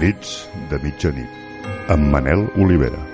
Crits de mitjanit, amb Manel Olivera.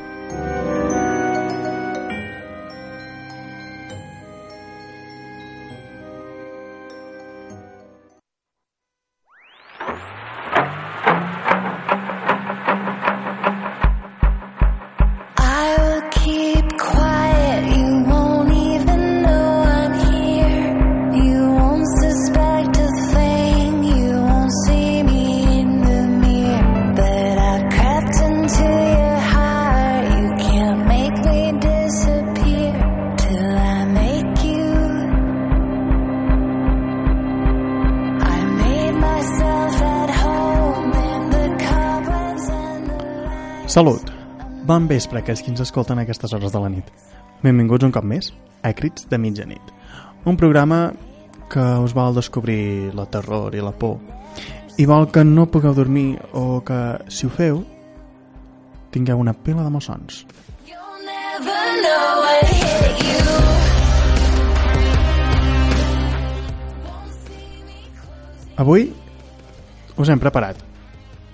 Vespre, aquells qui ens escolten a aquestes hores de la nit. Benvinguts un cop més a Crits de mitjanit. Un programa que us vol descobrir la terror i la por i vol que no pugueu dormir o que, si ho feu, tingueu una pila de malsons. You'll never know what hit you. Avui us hem preparat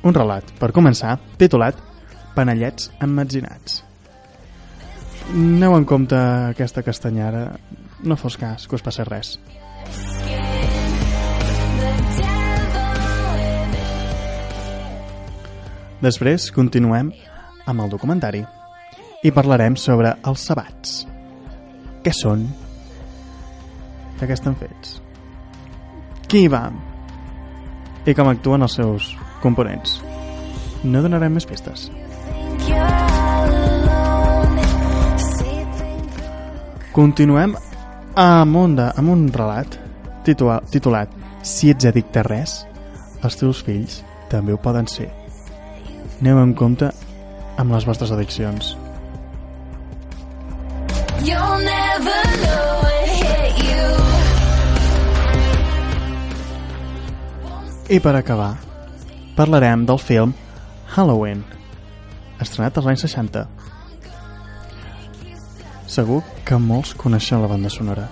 un relat, per començar, titulat Panellets emmetzinats. Aneu en compte aquesta castanyara, no fos cas que us passi res. Després continuem amb el documentari i parlarem sobre els sabats. Què són? De què estan fets? Qui hi va? I com actuen els seus components? No donarem més pistes. Continuem amb un, de, amb un relat titua, titulat Si ets addicte a res, els teus fills també ho poden ser. Aneu en compte amb les vostres addiccions. I per acabar, parlarem del film Halloween, estrenat als anys 60. Segur que molts coneixen la banda sonora.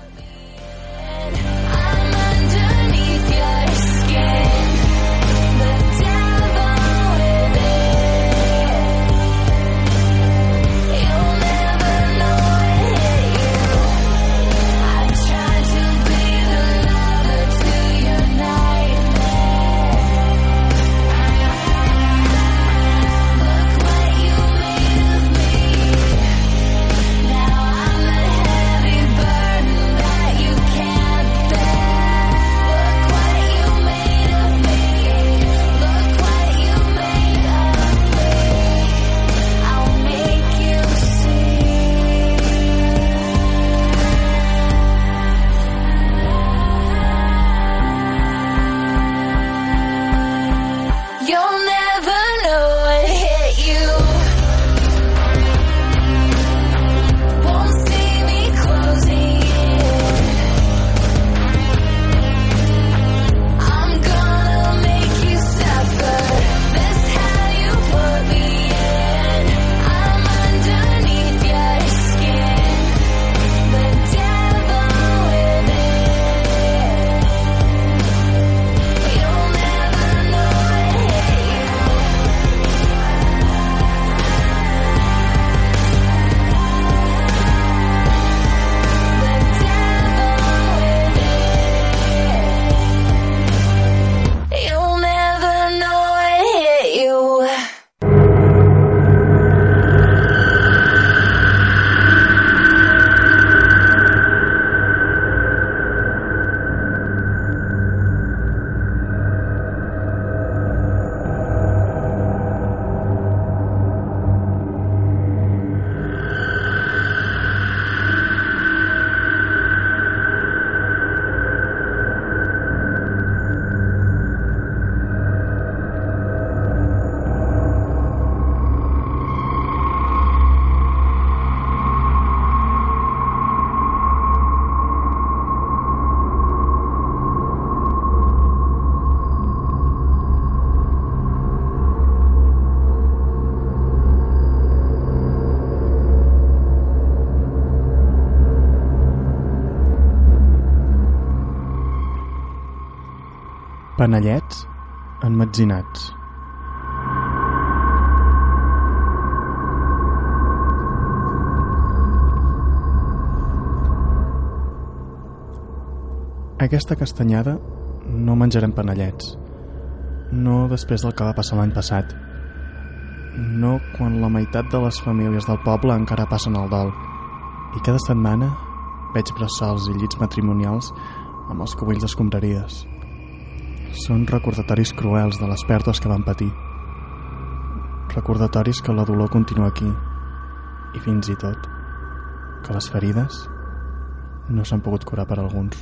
canellets emmetzinats. Aquesta castanyada no menjarem panellets. No després del que va passar l'any passat. No quan la meitat de les famílies del poble encara passen el dol. I cada setmana veig bressols i llits matrimonials amb els cubells d'escombraries. Són recordatoris cruels de les pèrdues que van patir. Recordatoris que la dolor continua aquí. I fins i tot que les ferides no s'han pogut curar per alguns.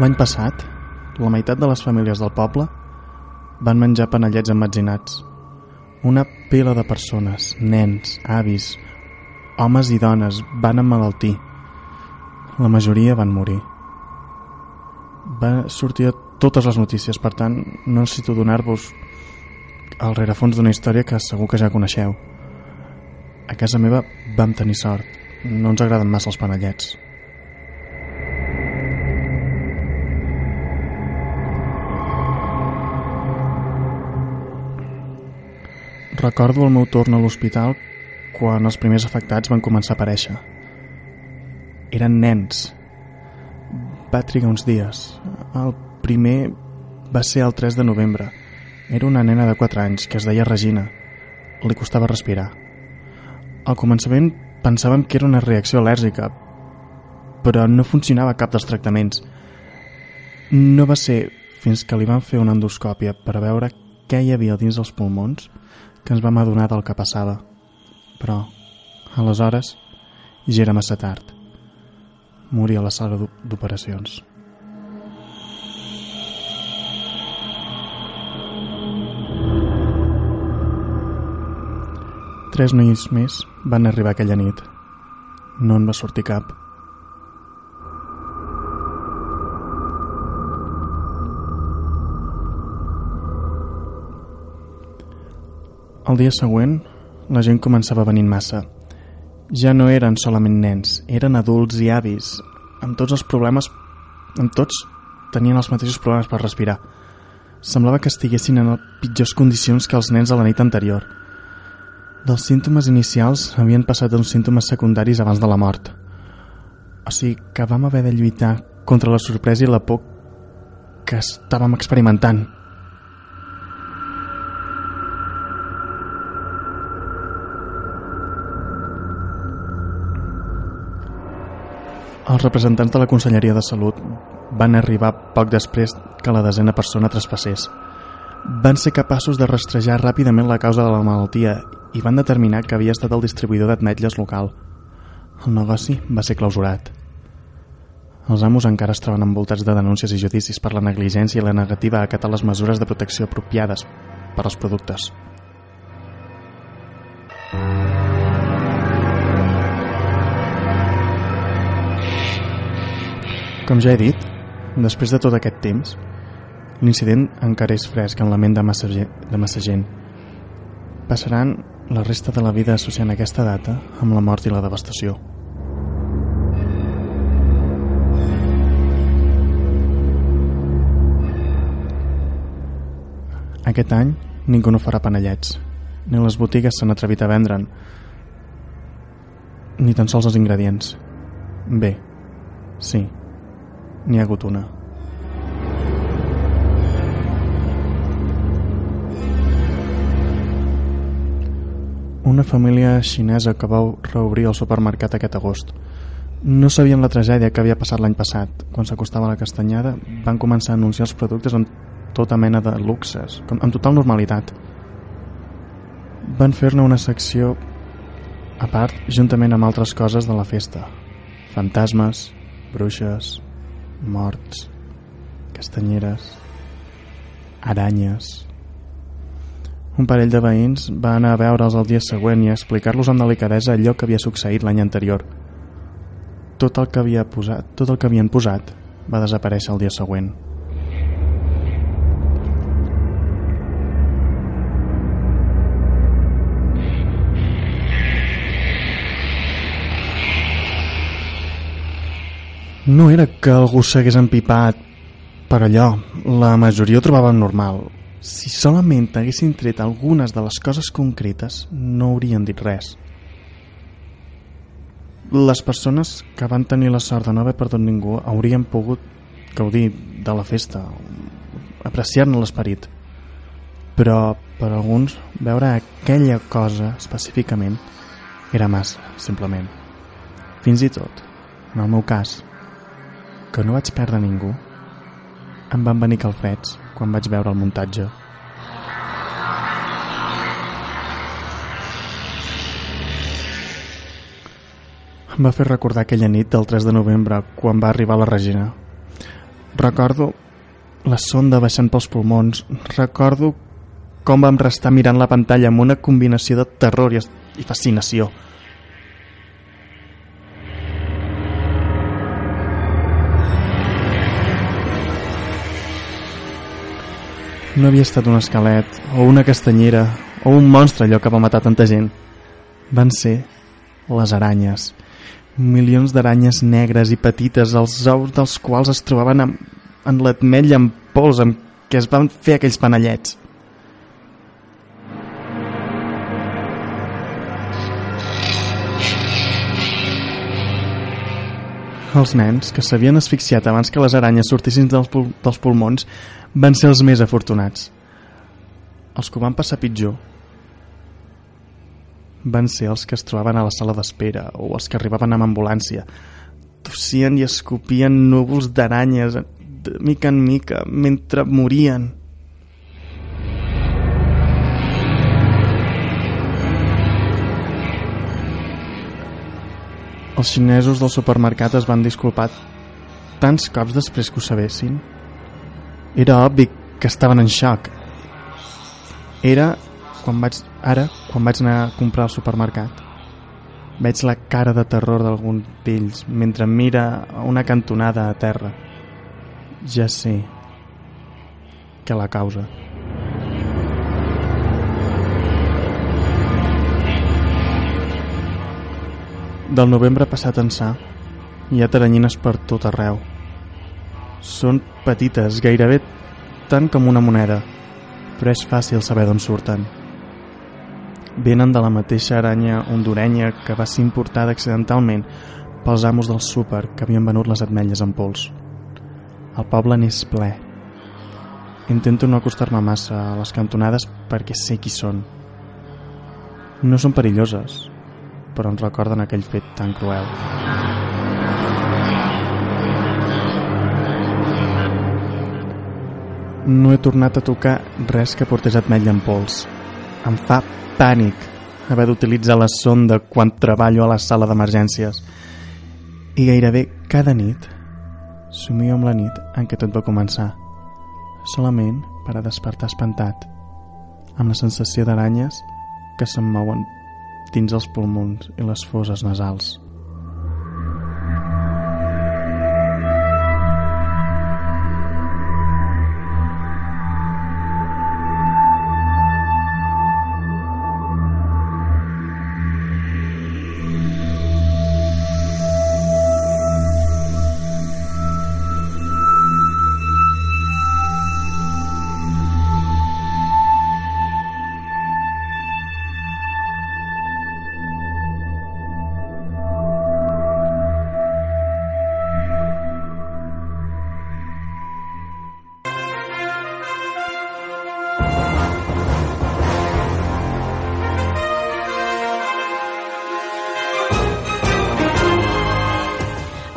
L'any passat, la meitat de les famílies del poble van menjar panellets emmetzinats. Una pila de persones, nens, avis, homes i dones, van emmalaltir. La majoria van morir. Va sortir a totes les notícies, per tant, no necessito donar-vos el rerefons d'una història que segur que ja coneixeu. A casa meva vam tenir sort. No ens agraden massa els panellets. Recordo el meu torn a l'hospital quan els primers afectats van començar a aparèixer. Eren nens. Va trigar uns dies. El primer va ser el 3 de novembre. Era una nena de 4 anys que es deia Regina. Li costava respirar. Al començament pensàvem que era una reacció al·lèrgica, però no funcionava cap dels tractaments. No va ser fins que li van fer una endoscòpia per veure què hi havia dins els pulmons que ens vam adonar del que passava. Però, aleshores, ja era massa tard. Moria a la sala d'o- d'operacions. Tres nois més van arribar aquella nit. No en va sortir cap. El dia següent, la gent començava venint massa. Ja no eren solament nens, eren adults i avis, amb tots els problemes... amb tots tenien els mateixos problemes per respirar. Semblava que estiguessin en pitjors condicions que els nens de la nit anterior. Dels símptomes inicials havien passat a uns símptomes secundaris abans de la mort. O sigui que vam haver de lluitar contra la sorpresa i la por que estàvem experimentant. Els representants de la Conselleria de Salut van arribar poc després que la desena persona traspassés. Van ser capaços de rastrejar ràpidament la causa de la malaltia i van determinar que havia estat el distribuïdor d'ametlles local. El negoci va ser clausurat. Els amos encara es troben envoltats de denúncies i judicis per la negligència i la negativa a acatar les mesures de protecció apropiades per als productes. Com ja he dit, després de tot aquest temps, l'incident encara és fresc en la ment de massa, de massa gent. Passaran la resta de la vida associant aquesta data amb la mort i la devastació. Aquest any ningú no farà panellets, ni les botigues s'han atrevit a vendre'n, ni tan sols els ingredients. Bé, sí, n'hi ha hagut una. Una família xinesa que va reobrir el supermercat aquest agost. No sabien la tragèdia que havia passat l'any passat. Quan s'acostava la castanyada, van començar a anunciar els productes amb tota mena de luxes, amb total normalitat. Van fer-ne una secció a part, juntament amb altres coses de la festa. Fantasmes, bruixes, morts, castanyeres, aranyes... Un parell de veïns va anar a veure'ls el dia següent i a explicar-los amb delicadesa allò que havia succeït l'any anterior. Tot el que havia posat, tot el que havien posat va desaparèixer el dia següent. No era que algú s'hagués empipat per allò. La majoria ho trobàvem normal. Si solament haguessin tret algunes de les coses concretes, no haurien dit res. Les persones que van tenir la sort de no haver perdut ningú haurien pogut gaudir de la festa, apreciar-ne l'esperit. Però per alguns veure aquella cosa específicament era massa, simplement. Fins i tot, en el meu cas, que no vaig perdre ningú, em van venir calfreds quan vaig veure el muntatge. Em va fer recordar aquella nit del 3 de novembre quan va arribar la Regina. Recordo la sonda baixant pels pulmons. Recordo com vam restar mirant la pantalla amb una combinació de terror i fascinació. No havia estat un esquelet, o una castanyera, o un monstre allò que va matar tanta gent. Van ser les aranyes. Milions d'aranyes negres i petites, els ous dels quals es trobaven en, en l'atmetlla en pols amb què es van fer aquells panellets. Els nens, que s'havien asfixiat abans que les aranyes sortissin dels, pul dels pulmons, van ser els més afortunats. Els que ho van passar pitjor van ser els que es trobaven a la sala d'espera o els que arribaven amb ambulància. Tossien i escopien núvols d'aranyes de mica en mica mentre morien. Els xinesos del supermercat es van disculpar tants cops després que ho sabessin. Era obvi que estaven en xoc. Era quan vaig, ara, quan vaig anar a comprar al supermercat. Veig la cara de terror d'algun d'ells mentre mira una cantonada a terra. Ja sé que la causa. Del novembre passat ençà hi ha taranyines per tot arreu. Són petites, gairebé tant com una moneda, però és fàcil saber d'on surten. Venen de la mateixa aranya hondurenya que va ser importada accidentalment pels amos del súper que havien venut les ametlles en pols. El poble n'és ple. Intento no acostar-me massa a les cantonades perquè sé qui són. No són perilloses, però ens recorden aquell fet tan cruel. No he tornat a tocar res que portés ametlla en pols. Em fa pànic haver d'utilitzar la sonda quan treballo a la sala d'emergències. I gairebé cada nit somio amb la nit en què tot va començar, solament per a despertar espantat, amb la sensació d'aranyes que se'm mouen dins els pulmons i les foses nasals.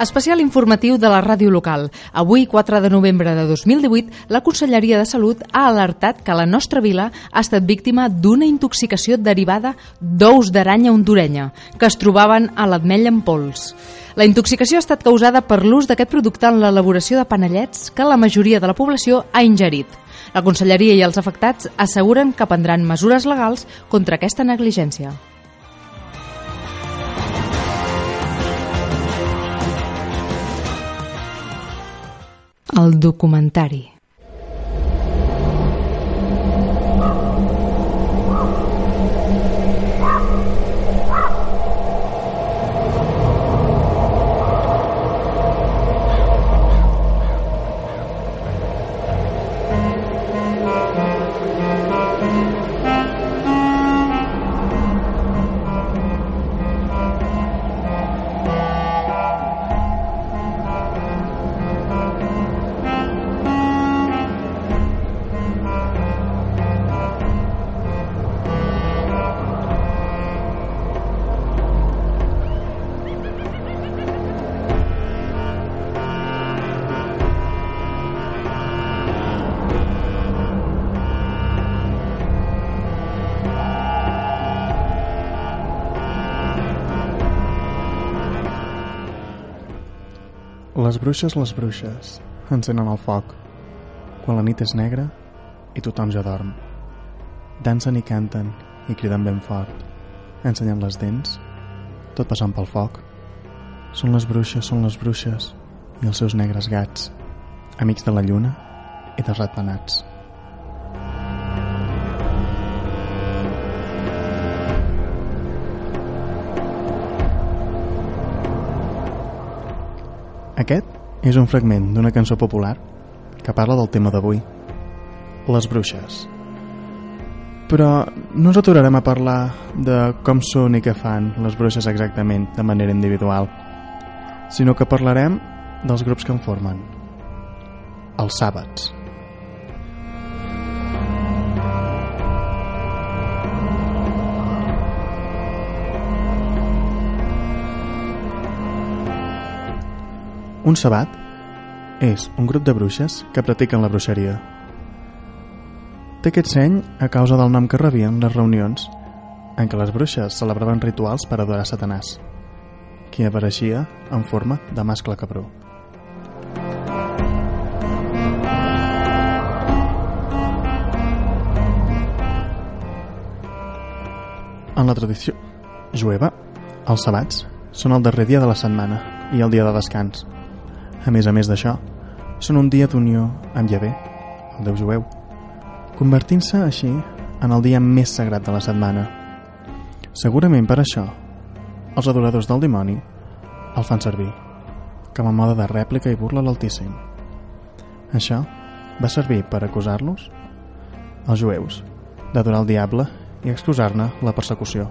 Especial informatiu de la ràdio local. Avui, 4 de novembre de 2018, la Conselleria de Salut ha alertat que la nostra vila ha estat víctima d'una intoxicació derivada d'ous d'aranya hondurenya que es trobaven a l'atmella en pols. La intoxicació ha estat causada per l'ús d'aquest producte en l'elaboració de panellets que la majoria de la població ha ingerit. La Conselleria i els afectats asseguren que prendran mesures legals contra aquesta negligència. El documentari. Les bruixes, les bruixes, encenen el foc. Quan la nit és negra i tothom ja dorm. Dansen i canten i criden ben fort, ensenyant les dents, tot passant pel foc. Són les bruixes, són les bruixes i els seus negres gats, amics de la lluna i dels ratpenats. Aquest és un fragment d'una cançó popular que parla del tema d'avui, les bruixes. Però no ens aturarem a parlar de com són i què fan les bruixes exactament de manera individual, sinó que parlarem dels grups que en formen. Els sàbats. Un sabat és un grup de bruixes que practiquen la bruixeria. Té aquest seny a causa del nom que rebien les reunions en què les bruixes celebraven rituals per adorar Satanàs, qui apareixia en forma de mascle cabró. En la tradició jueva, els sabats són el darrer dia de la setmana i el dia de descans. A més a més d'això, són un dia d'unió amb Yahvé, el déu jueu, convertint-se així en el dia més sagrat de la setmana. Segurament per això, els adoradors del dimoni el fan servir, com a mode de rèplica i burla l'Altíssim. Això va servir per acusar-los, els jueus, d'adorar el diable i excusar-ne la persecució.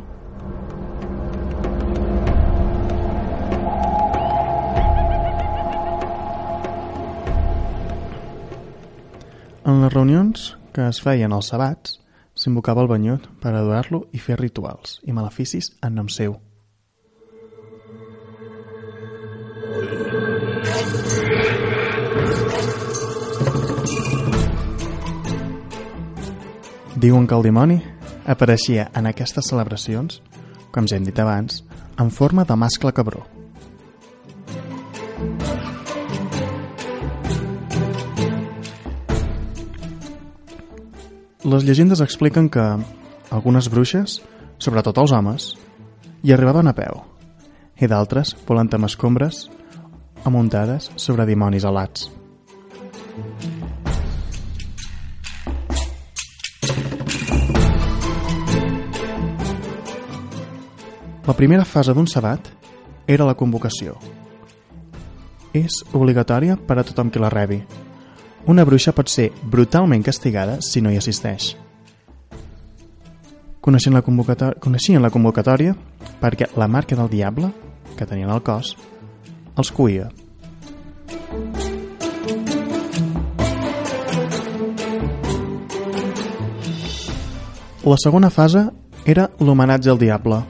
En les reunions que es feien als sabats, s'invocava el banyut per adorar-lo i fer rituals i maleficis en nom seu. Diuen que el dimoni apareixia en aquestes celebracions, com ja hem dit abans, en forma de mascle cabró. Les llegendes expliquen que algunes bruixes, sobretot els homes, hi arribaven a peu i d'altres volant amb escombres amuntades sobre dimonis alats. La primera fase d'un sabat era la convocació. És obligatòria per a tothom qui la rebi. Una bruixa pot ser brutalment castigada si no hi assisteix. Coneixien la, convocatòria, coneixien la convocatòria perquè la marca del diable, que tenien al cos, els cuia. La segona fase era l'homenatge al diable.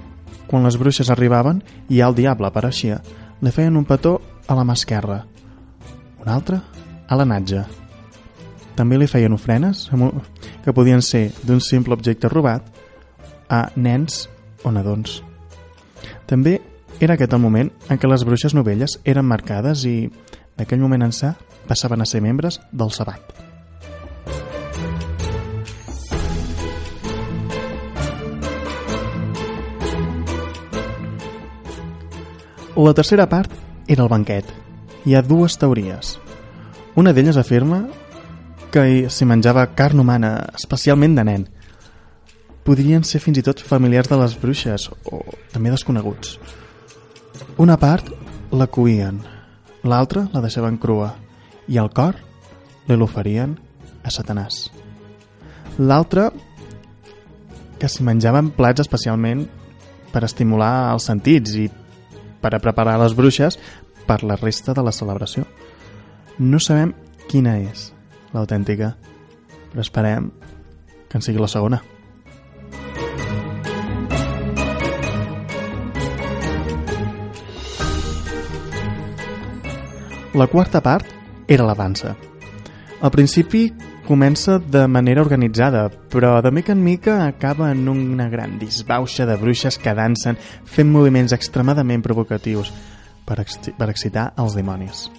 Quan les bruixes arribaven i el diable apareixia, li feien un petó a la mà esquerra, un altre a la natja. També li feien ofrenes que podien ser d'un simple objecte robat a nens o nadons. També era aquest el moment en què les bruixes novelles eren marcades i, d'aquell moment ençà, passaven a ser membres del sabat. La tercera part era el banquet. Hi ha dues teories. Una d'elles afirma que s'hi menjava carn humana, especialment de nen. Podrien ser fins i tot familiars de les bruixes o també desconeguts. Una part la cuien, l'altra la deixaven crua i el cor li l'oferien a Satanàs. L'altra que s'hi menjaven plats especialment per estimular els sentits i per a preparar les bruixes per la resta de la celebració. No sabem quina és l'autèntica, però esperem que en sigui la segona. La quarta part era la dansa. Al principi comença de manera organitzada, però de mica en mica acaba en una gran disbauxa de bruixes que dansen fent moviments extremadament provocatius per, per excitar els dimonis.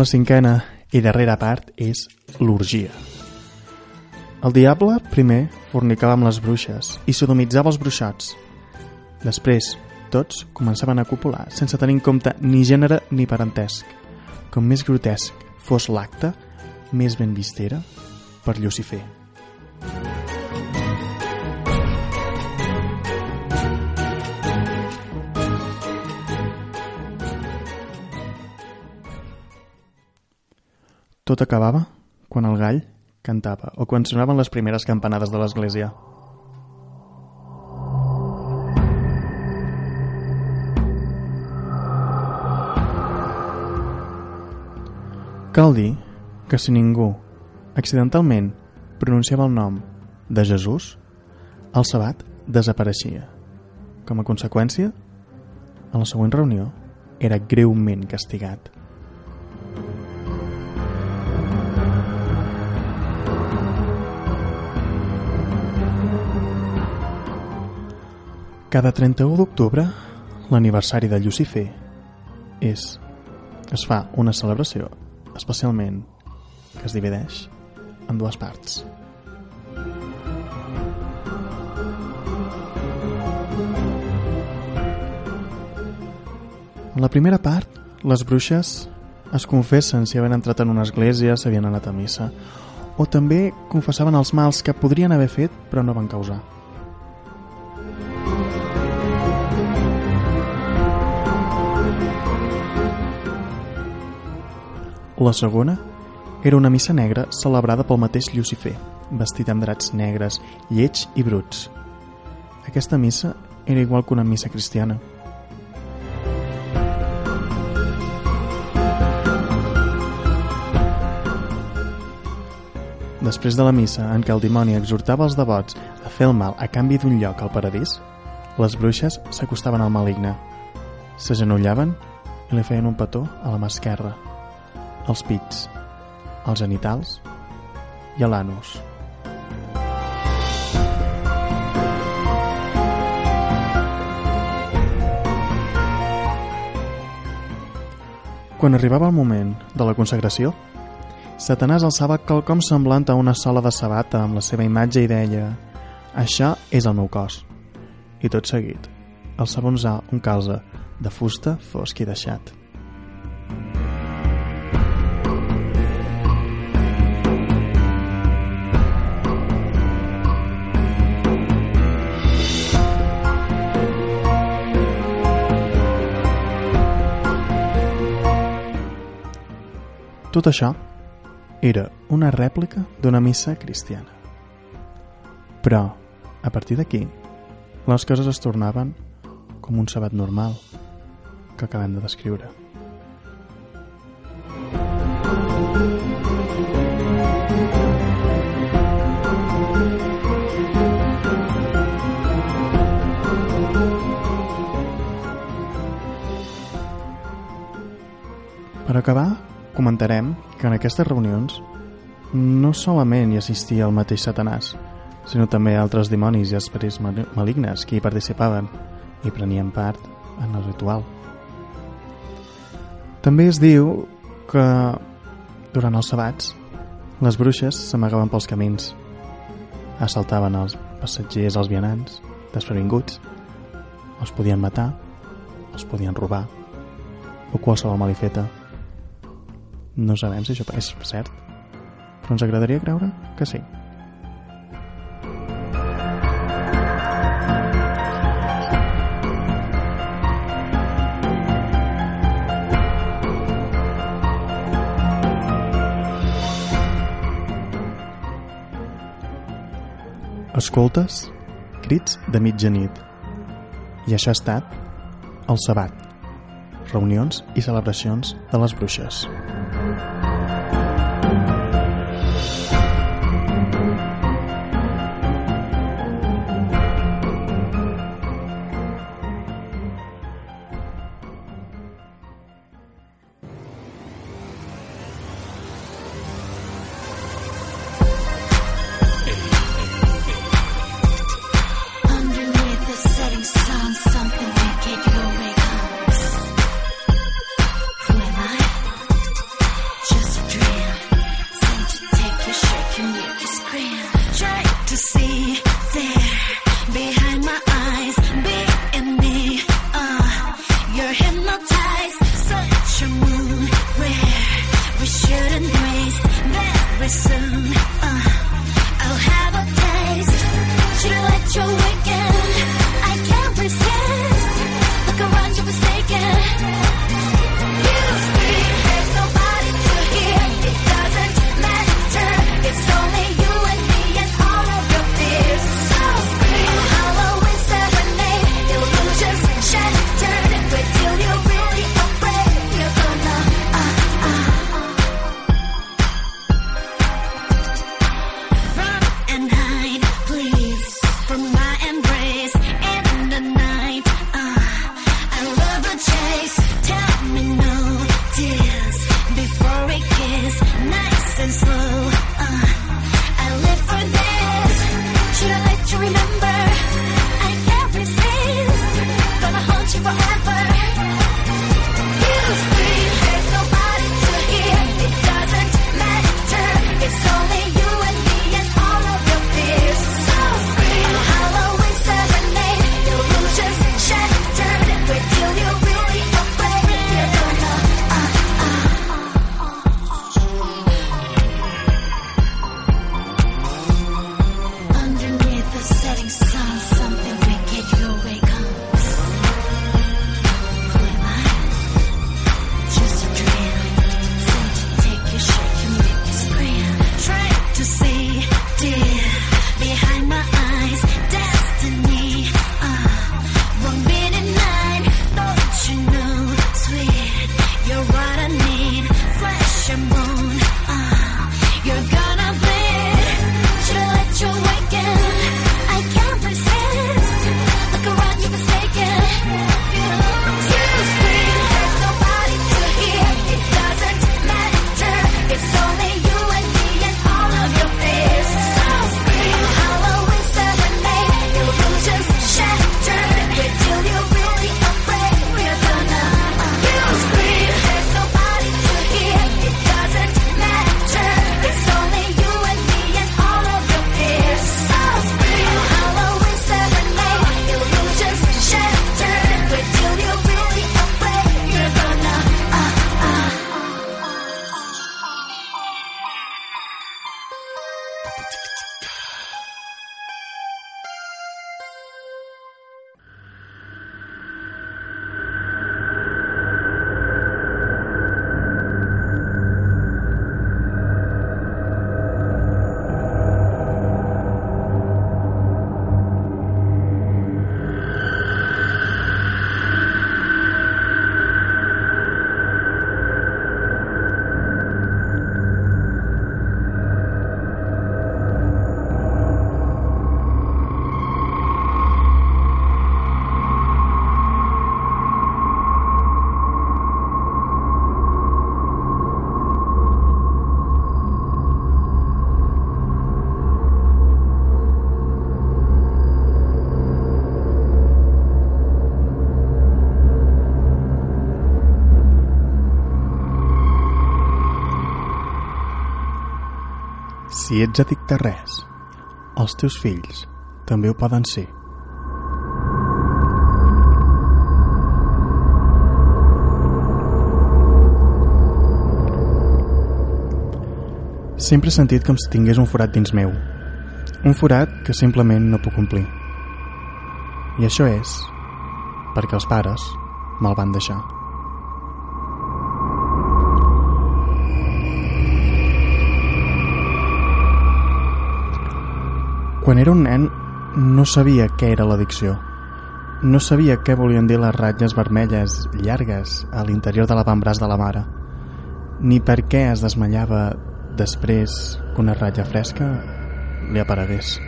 La cinquena i darrera part és l'orgia. El diable primer fornicava amb les bruixes i sodomitzava els bruixots. Després, tots començaven a copular sense tenir en compte ni gènere ni parentesc. Com més grotesc fos l'acte, més ben vist era per Lucifer. Tot acabava quan el gall cantava o quan sonaven les primeres campanades de l'església. Cal dir que si ningú accidentalment pronunciava el nom de Jesús, el sabat desapareixia. Com a conseqüència, a la següent reunió era greument castigat. Cada 31 d'octubre, l'aniversari de Lucifer, és, es fa una celebració especialment que es divideix en dues parts. En la primera part, les bruixes es confessen si havien entrat en una església, si havien anat a missa, o també confessaven els mals que podrien haver fet però no van causar. La segona era una missa negra celebrada pel mateix Lucifer, vestit amb drats negres, lleig i bruts. Aquesta missa era igual que una missa cristiana. Després de la missa en què el dimoni exhortava els devots a fer el mal a canvi d'un lloc al paradís, les bruixes s'acostaven al maligne, s'agenollaven i li feien un petó a la mà esquerra, als pits, als genitals i l'anus. Quan arribava el moment de la consagració, Satanàs alçava quelcom semblant a una sola de sabata amb la seva imatge i deia «Això és el meu cos». I tot seguit, sabonsà un calze de fusta fosc i deixat. Tot això era una rèplica d'una missa cristiana. Però, a partir d'aquí, les coses es tornaven com un sabat normal que acabem de descriure. Per acabar, comentarem que en aquestes reunions no solament hi assistia el mateix Satanàs, sinó també altres dimonis i esperits malignes que hi participaven i prenien part en el ritual. També es diu que durant els sabats les bruixes s'amagaven pels camins, assaltaven els passatgers, els vianants, desprevinguts, els podien matar, els podien robar o qualsevol malifeta. No sabem si això és cert, però ens agradaria creure que sí. Escoltes crits de mitjanit. I això ha estat el sabat, reunions i celebracions de les bruixes. Si ets addicte a res, els teus fills també ho poden ser. Sempre he sentit com si tingués un forat dins meu. Un forat que simplement no puc complir. I això és perquè els pares me'l van deixar. Quan era un nen, no sabia què era l'addicció. No sabia què volien dir les ratlles vermelles, llargues, a l'interior de l'avantbraç de la mare, ni per què es desmallava després que una ratlla fresca li aparegués.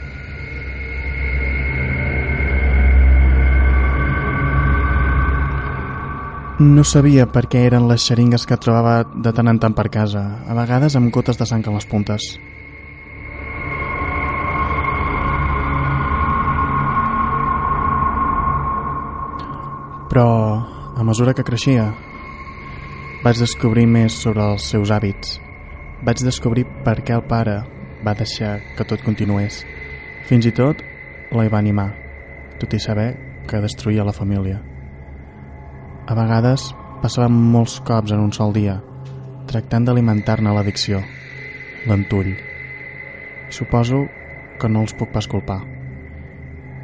No sabia per què eren les xeringues que trobava de tant en tant per casa, a vegades amb gotes de sang a les puntes. Però, a mesura que creixia, vaig descobrir més sobre els seus hàbits. Vaig descobrir per què el pare va deixar que tot continués. Fins i tot la hi va animar, tot i saber que destruïa la família. A vegades passava molts cops en un sol dia, tractant d'alimentar-ne l'addicció, l'entull. Suposo que no els puc pas culpar.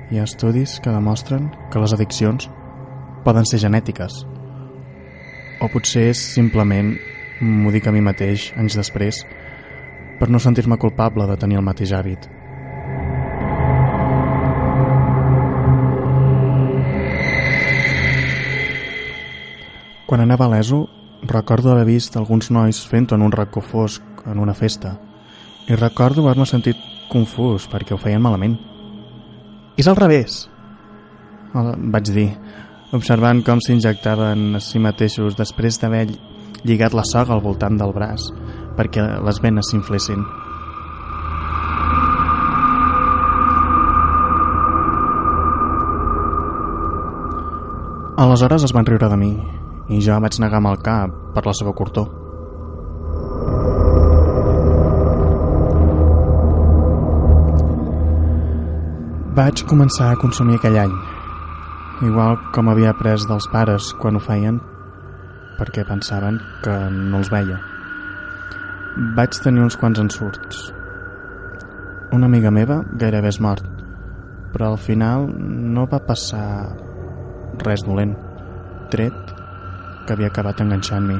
Hi ha estudis que demostren que les addiccions poden ser genètiques. O potser és simplement, m'ho dic a mi mateix, anys després, per no sentir-me culpable de tenir el mateix hàbit. Quan anava a l'ESO, recordo haver vist alguns nois fent-ho en un racó fosc en una festa i recordo haver-me sentit confús perquè ho feien malament. És al revés, vaig dir, observant com s'injectaven a si mateixos després d'haver lligat la soga al voltant del braç perquè les venes s'inflessin. Aleshores es van riure de mi i jo vaig negar amb el cap per la seva cortor. Vaig començar a consumir aquell any, igual com havia après dels pares quan ho feien perquè pensaven que no els veia. Vaig tenir uns quants ensurts. Una amiga meva gairebé és mort, però al final no va passar res dolent, tret que havia acabat enganxant-m'hi.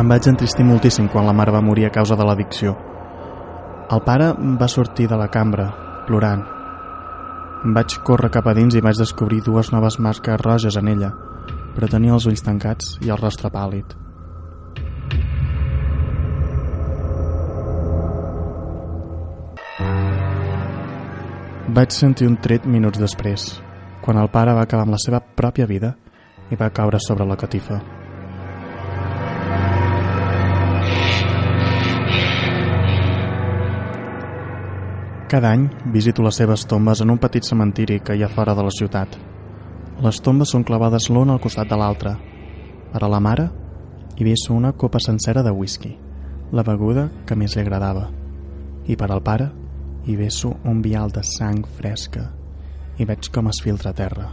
Em vaig entristir moltíssim quan la mare va morir a causa de l'addicció. El pare va sortir de la cambra, plorant. Vaig córrer cap a dins i vaig descobrir dues noves marques roges en ella, però tenia els ulls tancats i el rostre pàl·lid. Vaig sentir un tret minuts després, quan el pare va acabar amb la seva pròpia vida i va caure sobre la catifa. Cada any visito les seves tombes en un petit cementiri que hi ha fora de la ciutat. Les tombes són clavades l'una al costat de l'altra. Per a la mare hi vesso una copa sencera de whisky, la beguda que més li agradava. I per al pare hi vesso un vial de sang fresca i veig com es filtra a terra,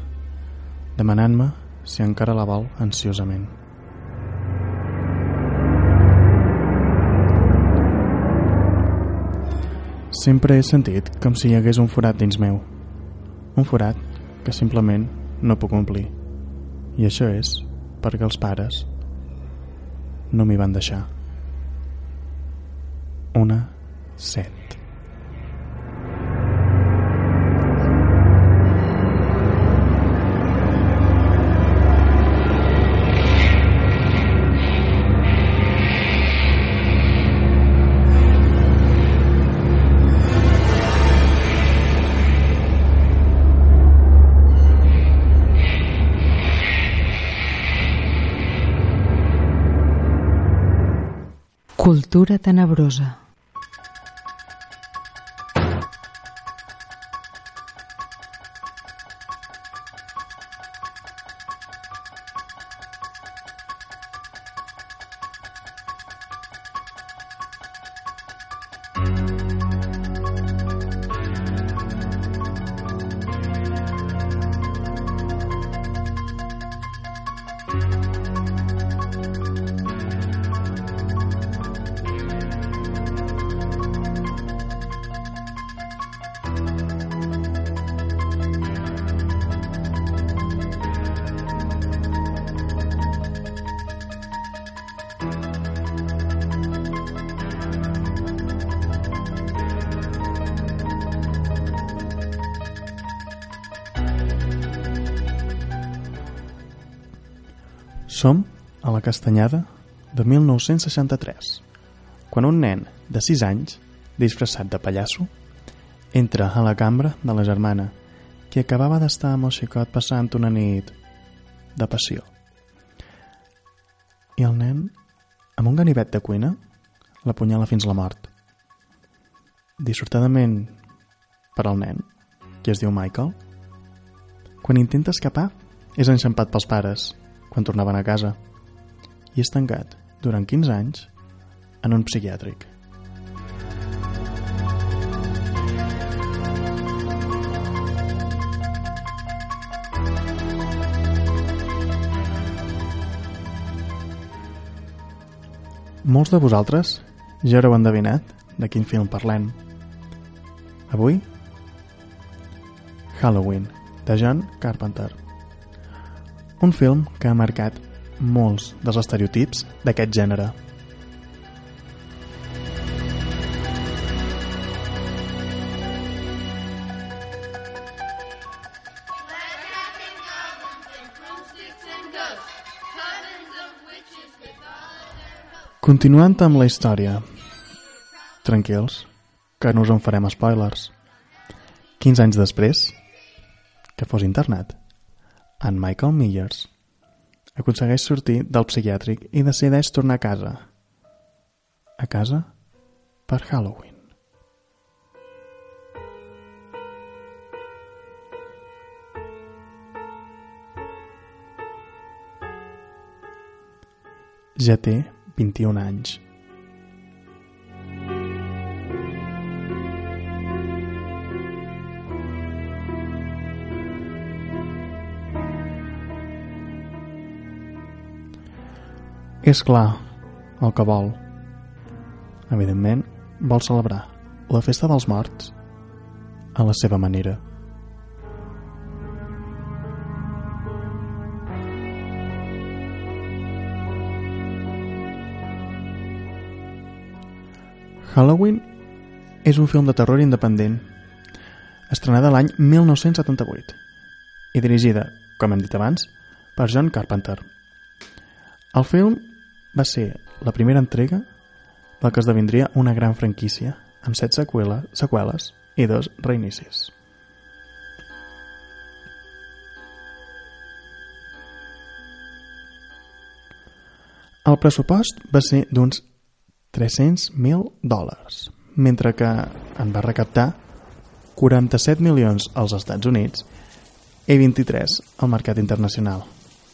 demanant-me si encara la vol ansiosament. Sempre he sentit com si hi hagués un forat dins meu. Un forat que simplement no puc omplir. I això és perquè els pares no m'hi van deixar. Una set. Cultura tenebrosa. Castanyada de 1963, quan un nen de 6 anys, disfressat de pallasso, entra a la cambra de la germana, que acabava d'estar amb el xicot passant una nit de passió. I el nen, amb un ganivet de cuina, l'apunyala fins a la mort. Dissortadament per al nen, que es diu Michael, quan intenta escapar, és enxampat pels pares, quan tornaven a casa, i és tancat durant 15 anys en un psiquiàtric. Molts de vosaltres ja haureu endevinat de quin film parlem. Avui, Halloween, de John Carpenter. Un film que ha marcat molts dels estereotips d'aquest gènere. Continuant amb la història. Tranquils, que no us en farem spoilers. 15 anys després, que fos internat, en Michael Myers aconsegueix sortir del psiquiàtric i decideix tornar a casa. A casa per Halloween. Ja té 21 anys. És clar el que vol. Evidentment, vol celebrar la festa dels morts a la seva manera. Halloween és un film de terror independent estrenada l'any 1978 i dirigida, com hem dit abans, per John Carpenter. El film va ser la primera entrega del que esdevindria una gran franquícia amb set seqüela, seqüeles i dos reinicis. El pressupost va ser d'uns 300.000 dòlars, mentre que en va recaptar 47 milions als Estats Units i 23 al mercat internacional.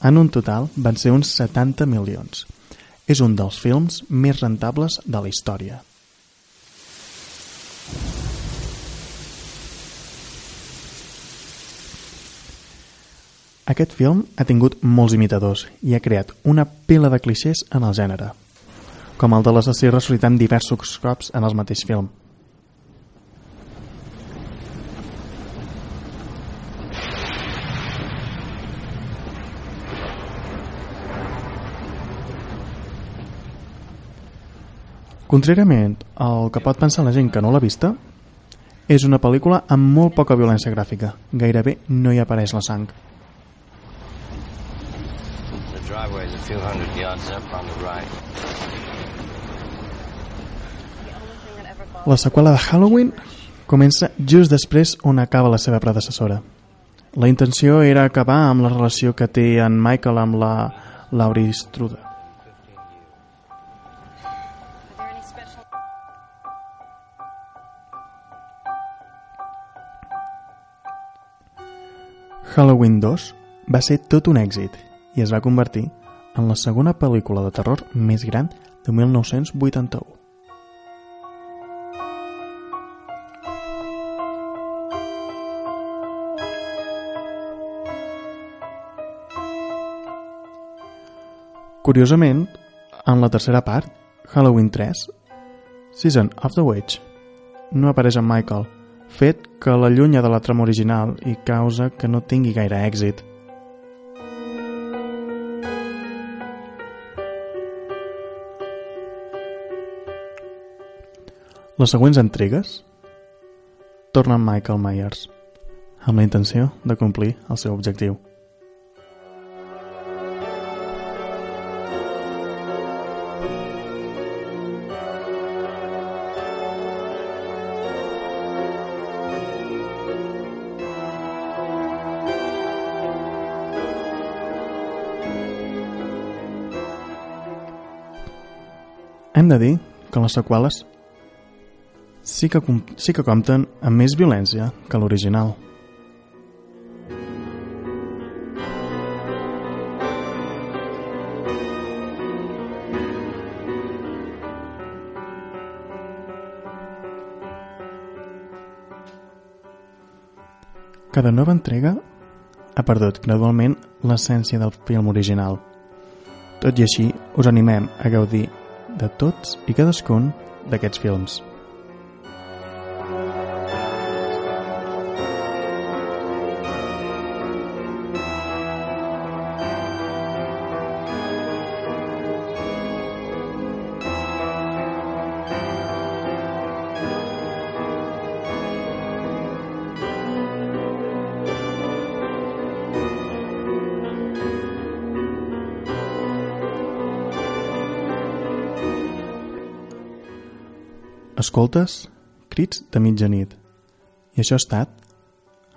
En un total van ser uns 70 milions. És un dels films més rentables de la història. Aquest film ha tingut molts imitadors i ha creat una pila de clixés en el gènere, com el de l'assassí ressuscitant diversos cops en el mateix film. Contràriament al que pot pensar la gent que no l'ha vista, és una pel·lícula amb molt poca violència gràfica. Gairebé no hi apareix la sang. La seqüela de Halloween comença just després on acaba la seva predecessora. La intenció era acabar amb la relació que té en Michael amb la Laurie Strode. Halloween 2 va ser tot un èxit i es va convertir en la segona pel·lícula de terror més gran de 1981. Curiosament, en la tercera part, Halloween 3, Season of the Witch, no apareix en Michael, fet que l'allunya de la trama original i causa que no tingui gaire èxit. Les següents entregues tornen Michael Myers amb la intenció de complir el seu objectiu. Hem de dir que les seqüeles sí que, sí que compten amb més violència que l'original. Cada nova entrega ha perdut gradualment l'essència del film original. Tot i així, us animem a gaudir de tots i cadascun d'aquests films. Escoltes crits de mitjanit. I això ha estat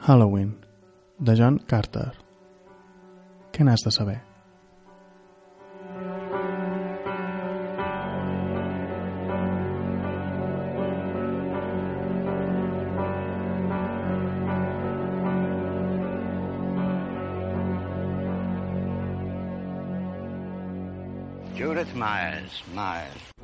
Halloween, de John Carter. Què n'has de saber? Judith Myers. Myers.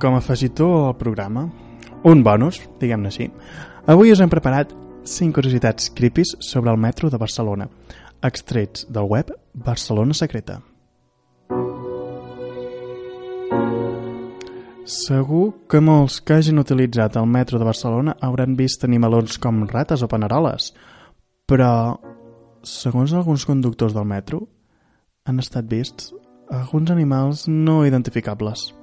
Com a afegitó al programa, un bonus, diguem-ne així, avui us hem preparat 5 curiositats creepies sobre el metro de Barcelona, extrets del web Barcelona Secreta. Segur que molts que hagin utilitzat el metro de Barcelona hauran vist animalons com rates o paneroles, però, segons alguns conductors del metro, han estat vists alguns animals no identificables.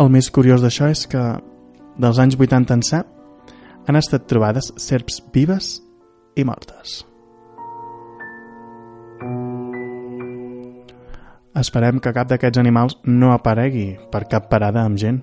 El més curiós d'això és que, dels anys 80 ençà, han estat trobades serps vives i mortes. Esperem que cap d'aquests animals no aparegui per cap parada amb gent.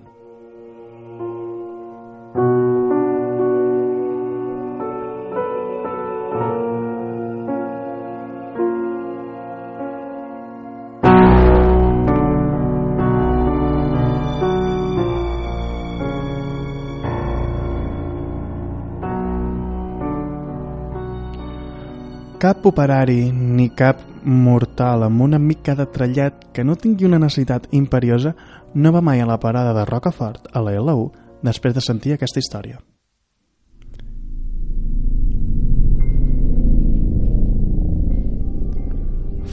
Operari ni cap mortal amb una mica de trellat que no tingui una necessitat imperiosa no va mai a la parada de Rocafort a la L1 després de sentir aquesta història.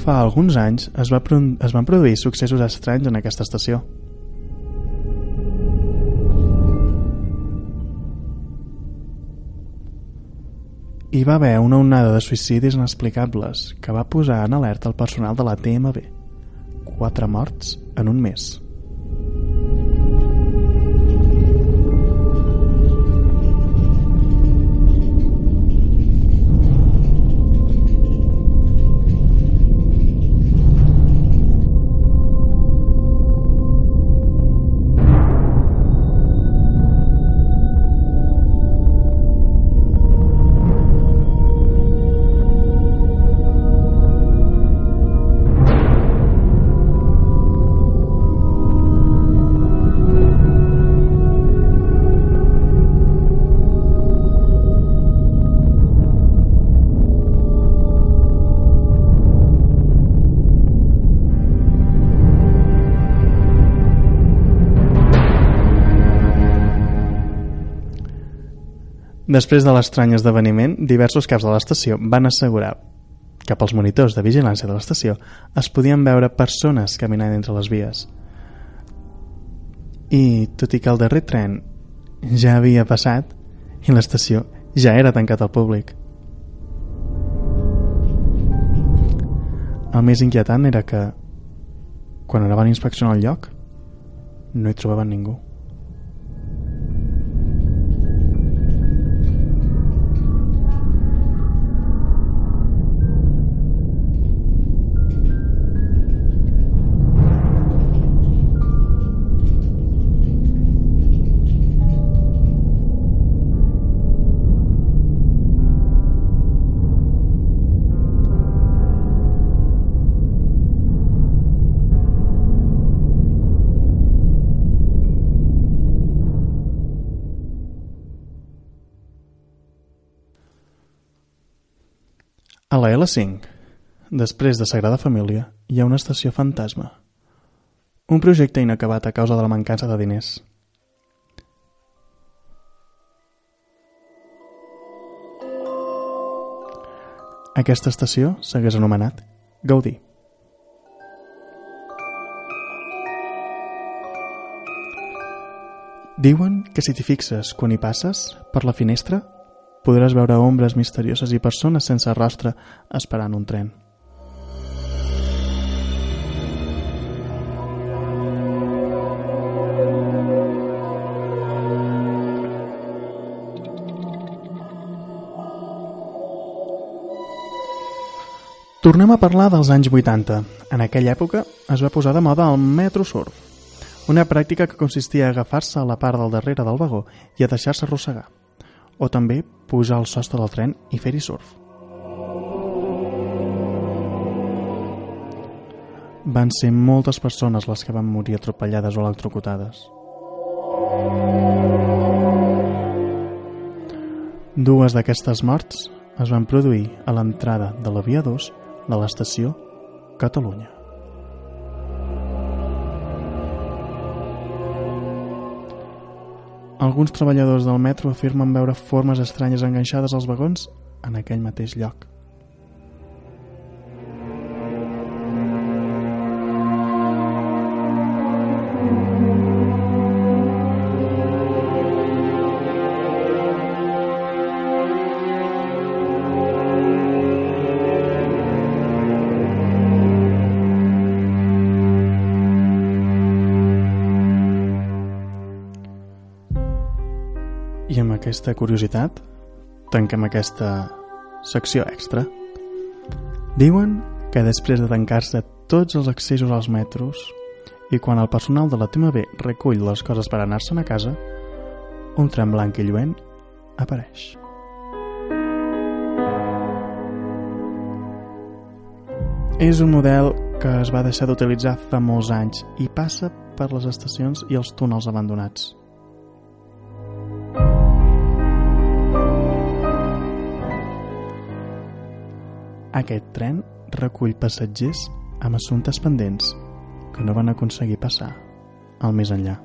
Fa alguns anys es, va es van produir successos estranys en aquesta estació. Hi va haver una onada de suïcidis inexplicables que va posar en alerta el personal de la TMB. Quatre morts en un mes. Després de l'estrany esdeveniment, diversos caps de l'estació van assegurar que pels monitors de vigilància de l'estació es podien veure persones caminant entre les vies. I, tot i que el darrer tren ja havia passat i l'estació ja era tancat al públic. el més inquietant era que quan anaven a inspeccionar el lloc no hi trobaven ningú. A la L5, després de Sagrada Família, hi ha una estació fantasma. Un projecte inacabat a causa de la mancança de diners. Aquesta estació s'hagués anomenat Gaudí. Diuen que si t'hi fixes quan hi passes, per la finestra, podràs veure ombres misterioses i persones sense rostre esperant un tren. Tornem a parlar dels anys 80. En aquella època es va posar de moda el metro surf, una pràctica que consistia a agafar-se a la part del darrere del vagó i a deixar-se arrossegar, o també pujar al sostre del tren i fer-hi surf. Van ser moltes persones les que van morir atropellades o electrocutades. Dues d'aquestes morts es van produir a l'entrada de la Via 2 de l'estació Catalunya. Alguns treballadors del metro afirmen veure formes estranyes enganxades als vagons en aquell mateix lloc. Aquesta curiositat tanquem aquesta secció extra. Diuen que després de tancar-se tots els accessos als metros i quan el personal de la TMB recull les coses per anar-se'n a casa, un tren blanc i lluent apareix. És un model que es va deixar d'utilitzar fa molts anys i passa per les estacions i els túnels abandonats. Aquest tren recull passatgers amb assumptes pendents que no van aconseguir passar al més enllà.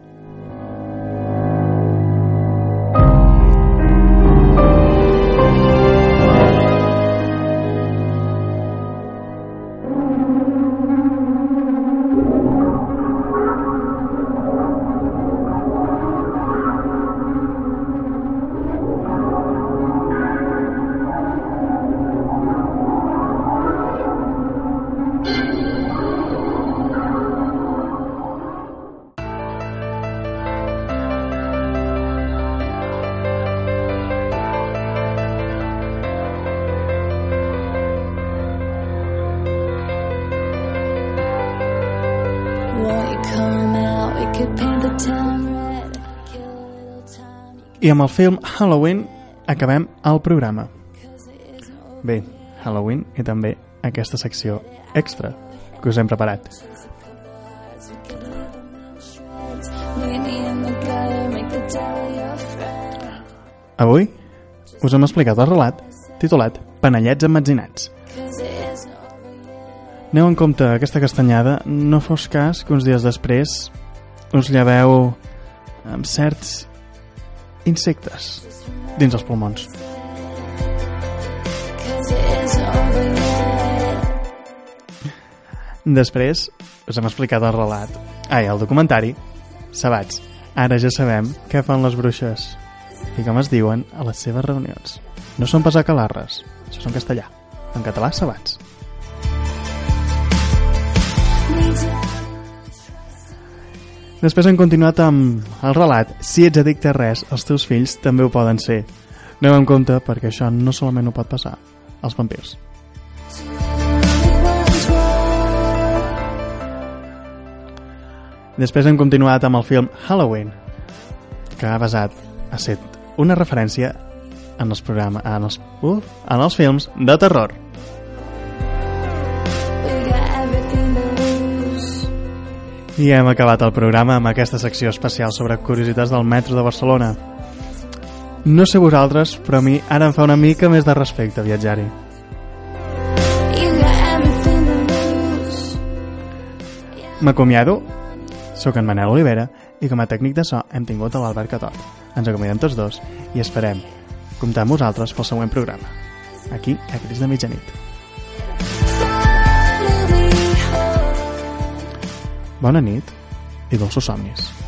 I amb el film Halloween acabem el programa. Bé, Halloween i també aquesta secció extra que us hem preparat. Avui us hem explicat el relat titulat Panellets emmetzinats. Aneu en compte aquesta castanyada, no fos cas que uns dies després us lleveu amb certs insectes dins els pulmons. Després us hem explicat el relat. Ai, el documentari. Sabats, ara ja sabem què fan les bruixes i com es diuen a les seves reunions. No són pas acalarres, això és en castellà. En català, sabats. Després hem continuat amb el relat Si ets addicte a res, els teus fills també ho poden ser. Anem en compte perquè això no solament ho pot passar als vampirs. Després hem continuat amb el film Halloween, que ha basat, ha set una referència en els programes, en els, uh, en els films de terror. I hem acabat el programa amb aquesta secció especial sobre curiositats del metro de Barcelona. No sé vosaltres, però a mi ara em fa una mica més de respecte viatjar-hi. M'acomiado, sóc en Manel Olivera i com a tècnic de so hem tingut l'Albert Catot. Ens acomiadem tots dos i esperem comptar amb vosaltres pel següent programa. Aquí, a Cris de Mitjanit. Bona nit i dolços somnis.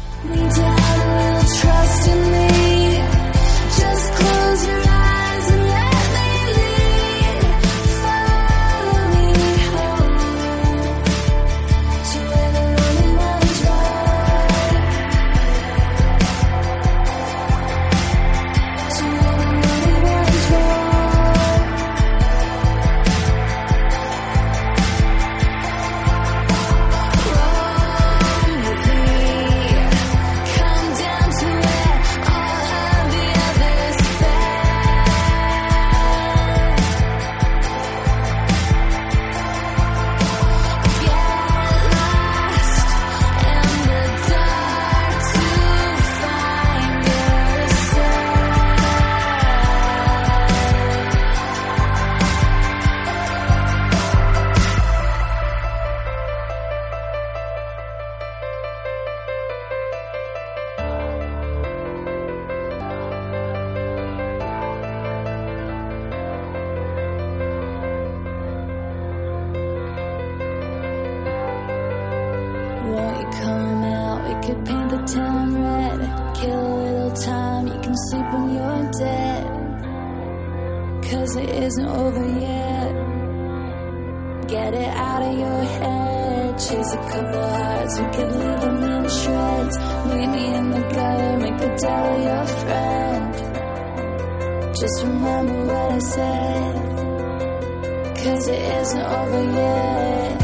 Could paint the town red. Kill a little time. You can sleep when you're dead. Cause it isn't over yet. Get it out of your head. Chase a couple hearts. We could leave them in shreds. Meet me in the gutter. Make the devil your friend. Just remember what I said. Cause it isn't over yet. Just remember what I said Cause it isn't over yet